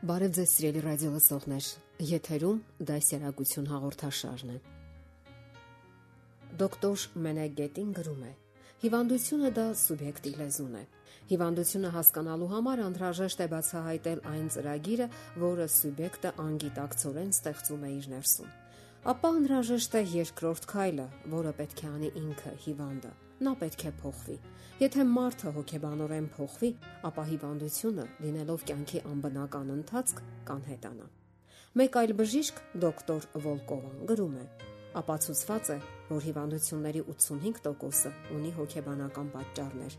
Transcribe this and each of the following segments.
Բարև ձեզ սիրելի ռադիո լսողներ։ Եթերում դասերակցություն հաղորդաշարն է։ Դոկտոր Մենեգետին գրում է. Հիվանդությունը դա սուբյեկտի լեզուն է։ Հիվանդությունը հասկանալու համար անհրաժեշտ է բացահայտել այն ծրագիրը, որը սուբյեկտը անգիտակցորեն ստեղծում է իր ներսում։ Ապա անհրաժեշտ է երկրորդ քայլը, որը պետք է անի ինքը հիվանդը նա պետք է փոխվի։ Եթե մարդը հոգեբանորեն փոխվի, ապա հիվանդությունը, լինելով կյանքի անբնական ընթացք, կանհետանա։ Մեկ այլ բժիշկ, դոկտոր Վոլկովան գրում է. ապացուցված է, որ հիվանդությունների 85%-ը ունի հոգեբանական պատճառներ։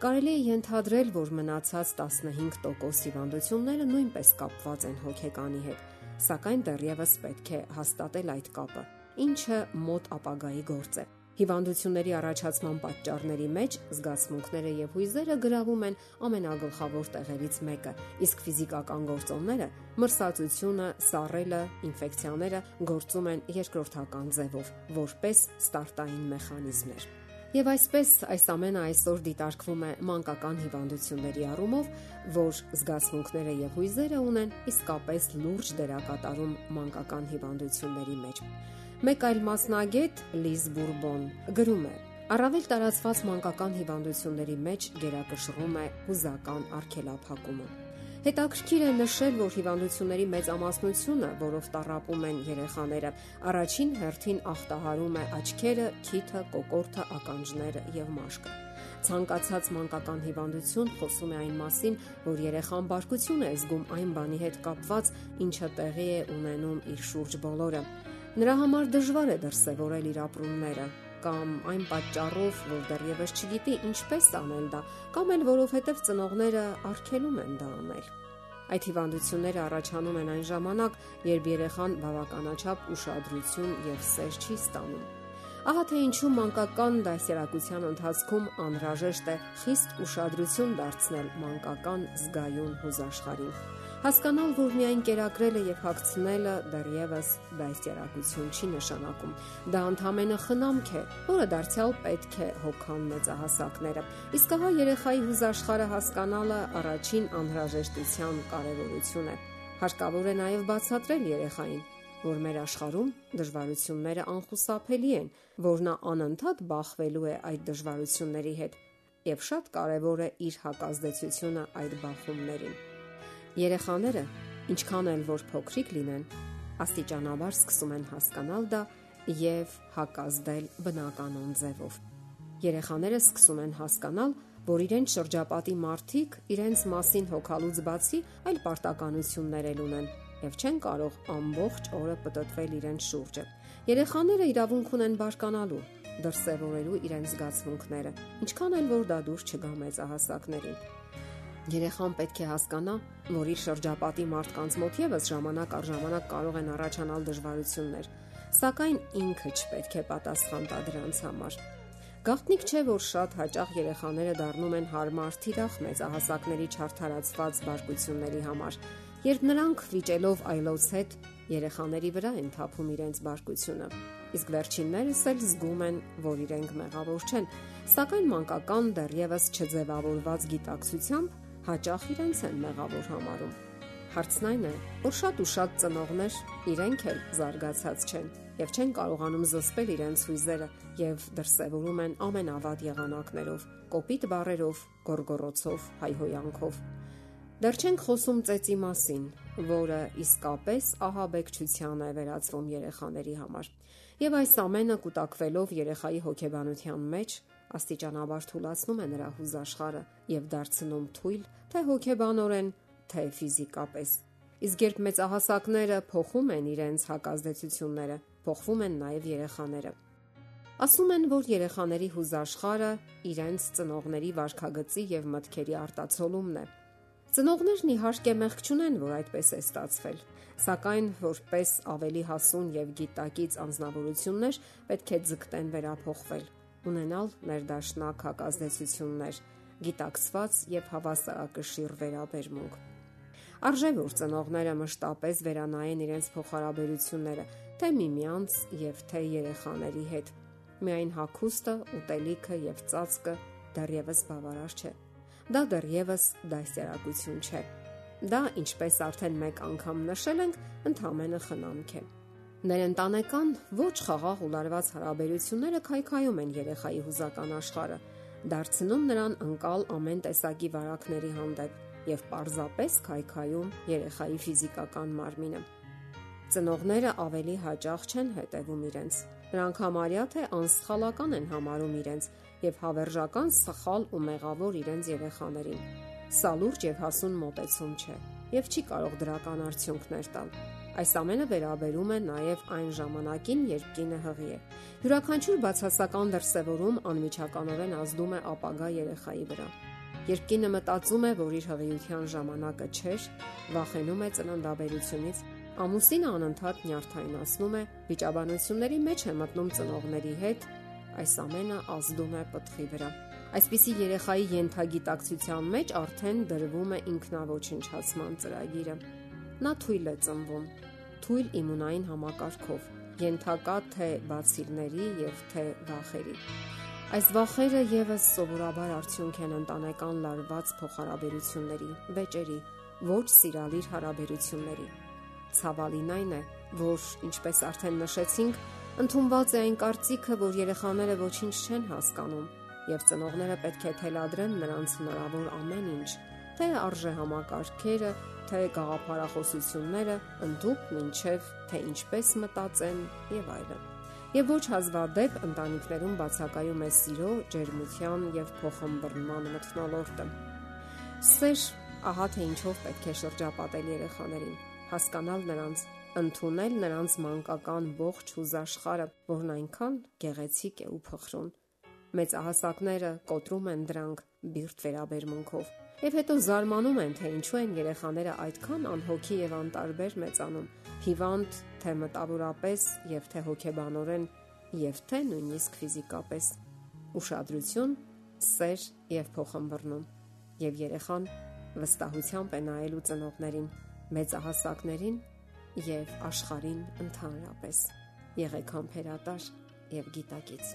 Կարելի է ենթադրել, որ մնացած 15% հիվանդությունները նույնպես կապված են հոգեկանի հետ, սակայն դեռևս պետք է հաստատել այդ կապը, ինչը մոտ ապագայի գործ է։ Հիվանդությունների առաջացման պատճառների մեջ զգացմունքները եւ հույզերը գրավում են ամենագլխավոր տեղերից մեկը, իսկ ֆիզիկական գործոնները՝ մրսածությունը, սառելը, ինֆեկցիաները գործում են երկրորդական ձևով, որպես ստարտային մեխանիզմներ։ Եվ այսպես այս ամենը այսօր դիտարկվում է մանկական հիվանդությունների առումով, որ զգացմունքները եւ հույզերը ունեն իսկապես լուրջ դերակատարում մանկական հիվանդությունների մեջ։ Մեկ այլ մասնագետ Լիզ Բուրբոն գրում է. Առավել տարածված մանկական հիվանդությունների մեջ գերակշռում է հուզական արգելափակումը։ Հետաքրքիր է նշել, որ հիվանդությունների մեծամասնությունը, որով տարապում են երեխաները, առաջին հերթին ախտահարում է աչքերը, քիթը, կոկորտը, ականջները եւ մաշկը։ Ցանկացած մանկական հիվանդություն խոսում է այն մասին, որ երեխան բարկություն է զգում այն բանի հետ կապված, ինչը տեղի է ունենում իր շուրջ բոլորը Նրա համար դժվար է դրսևորել իր ապրումները, կամ այն պատճառով, որ դեռևս չգիտի ինչպես անել դա, կամ էլ որովհետև ծնողները արգելում են դա անել։ Այդ հիվանդությունները առաջանում են այն ժամանակ, երբ երեխան բավականաչափ ուշադրություն եւ սեր չի ստանում։ Ահա թե ինչու մանկական դասերակցության ընթացքում անհրաժեշտ է խիստ ուշադրություն դարձնել մանկական զգայուն հուզաշխարհին Հասկանալ, որ միայն կերակրելը եւ հագցնելը դեռևս դաստիարակություն չի նշանակում։ Դա ընդհանրապես խնամք է, որը դարձյալ պետք է հոգան մեծահասակները։ Իսկ ահա երեխայի հուզաշխարը հասկանալը առաջին անհրաժեշտության կարևորություն է։ Հարկավոր է նաև բացատրել երեխային, որ մեր աշխարհում դժվարությունները անխուսափելի են, որ նա անընդհատ բախվելու է այդ դժվարությունների հետ եւ շատ կարեւոր է իր հակազդեցությունը այդ բախումներին։ Երեխաները, ինչքան էլ որ փոքրիկ լինեն, աստիճանաբար սկսում են հասկանալ դա եւ հակազդել բնականon ձևով։ Երեխաները սկսում են հասկանալ, որ իրենց շրջապատի մարդիկ իրենց մասին հոգալուց բացի այլ պարտականություններ էլ ունեն եւ չեն կարող ամբողջ օրը պտտվել իրենց շուրջը։ Երեխաները իրավունք ունեն բարկանալու, դրսևորելու իրենց զգացմունքները, ինչքան էլ որ դա դուր չգա մեծահասակներին։ Երեխան պետք է հասկանա, որ իր շրջապատի մարդկանց մոտ եւս ժամանակ առ ժամանակ կարող են առաջանալ դժվարություններ, սակայն ինքը չպետք է պատասխան տա դրանց համար։ Գաղտնիք չէ, որ շատ հաճախ երեխաները դառնում են հարմար թիրախ մեծահասակների չարթարացված բարկությունների համար, երբ նրանք վիճելով այլոց հետ երեխաների վրա են թափում իրենց բարկությունը։ Իսկ վերջիններս էլ զգում են, որ իրենք մեղավոր չեն, սակայն մանկական դեռևս չձևավորված գիտակցությամբ հաճախ իրենց են մեղավոր համարում։ Հարցն այն է, որ շատ ու շատ ծնողներ իրենք էլ զարգացած չեն եւ չեն կարողանում զսպել իրենց հույզերը եւ դրսեւորում են ամենավատ եղանակներով, կոպիտ բառերով, գորգորոցով, հայհոյանքով։ Դեռ չենք խոսում ծեծի մասին, որը իսկապես ահաբեկչության է վերածվում երեխաների համար։ Եվ այս ամենը կուտակվելով երեխայի հոգեբանության մեջ աստիճանաբար թուլացնում է նրա հուզաշխարը եւ դարձնում թույլ թե հոգեբանորեն, թե ֆիզիկապես։ Իսկ երբ մեծահասակները փոխում են իրենց հակազդեցությունները, փոխվում են նաև երեխաները։ Ասում են, որ երեխաների հուզաշխարը իրենց ծնողների վարքագծի եւ մտքերի արտացոլումն է։ Ծնողներն իհարկե մեղք չունեն, որ այդպես է ստացվել, սակայն որպես ավելի հասուն եւ գիտակից անznավորություններ պետք է ձգտեն վերափոխվել, ունենալ ներդաշնակ հակազդեցություններ, գիտակցված եւ հավասարակշիռ վերաբերմունք։ Արժե որ ծնողները մշտապես վերանայեն իրենց փոխհարաբերությունները, թե միմյանց եւ թե երեխաների հետ։ Միայն հակոստը, ուտելիքը եւ ծածկը դեռևս բավարար չէ։ Դա դեռևս դասերակցություն չէ։ Դա, ինչպես արդեն մեկ անգամ նշել ենք, ընդհանրապես խնամք է։ Ներընտանեկան ոչ խաղաղ ու լարված հարաբերությունները քայքայում են երեխայի հուզական աշխարհը, դարձնում նրան անկալ ամեն տեսակի վարակների հանդեպ եւ պարզապես քայքայում երեխայի ֆիզիկական մարմինը։ Ծնողները ավելի հաճախ չեն հետևում իրենց։ Նրանք համարյա թե անսխալական են համարում իրենց եւ հավերժական սխալ ու մեղավոր իրենց երեխաներին։ Սա լուրջ եւ հասուն մոտեցում չէ եւ չի կարող դրական արդյունքներ տալ։ Այս ամենը վերաբերում է նաև այն ժամանակին, երբ կինը հղի է։ Յուրաքանչյուր բացասական դրսևորում անմիջականորեն ազդում է ապագա երեխայի վրա։ Երբ կինը մտածում է, որ իր հղիության ժամանակը չէր, վախենում է ծննդաբերությունից, ամուսինը անընդհատ նյարդայնացնում է, վիճաբանությունների մեջ է մտնում ծնողների հետ, այս ամենը ազդում է պտղի վրա։ Այսպիսի երեխայի յենթագիտակցության մեջ արդեն դրվում է ինքնաոչնչացման ծրագիրը։ Նա թույլ է ծնվում, թույլ իմունային համակարգով, յենթակա թե բացիլների եւ թե վախերի։ Այս վախերը եւս սովորաբար արդյունք են ընտանեկան լարված փոխհարաբերությունների, վեճերի, ոչ սիրալիր հարաբերությունների։ Ցավալին այն է, որ ինչպես արդեն նշեցինք, ընդունված է այն կարծիքը, որ երեխաները ոչինչ չեն հասկանում եւ ծնողները պետք է թելադրեն նրանց հնարավոր ամեն ինչ, թե արժե համակարգերը, թե գաղափարախոսությունները, ընդդուք ինչև թե ինչպես մտածեն եւ այլն եւ ոչ հազվադեպ ընտանիքներում բացակայում է սիրո, ջերմության եւ փոխհմբռնման մթնոլորտը։ Սեր ահա թե ինչով պետք է շրջապատել երեխաներին, հասկանալ նրանց, ընդունել նրանց մանկական ողջ հուզաշխարը, որն այնքան գեղեցիկ է ու փխրուն։ Մեծահասակները կոտրում են դրանք բիրտ վերաբերմունքով Եվ հետո զարմանում են, թե ինչու են երեխաները այդքան անհոգի եւ անտարբեր մեծանում, հիվանդ թե մտավորապես եւ թե հոգեբանորեն եւ թե նույնիսկ ֆիզիկապես։ Ուշադրություն, սեր եւ փոխհմբռնում։ Եվ երեխան վստահությամբ է նայելու ծնողներին, մեծահասակներին եւ աշխարհին ընդհանրապես։ Եղեք համբերատար եւ գիտակից։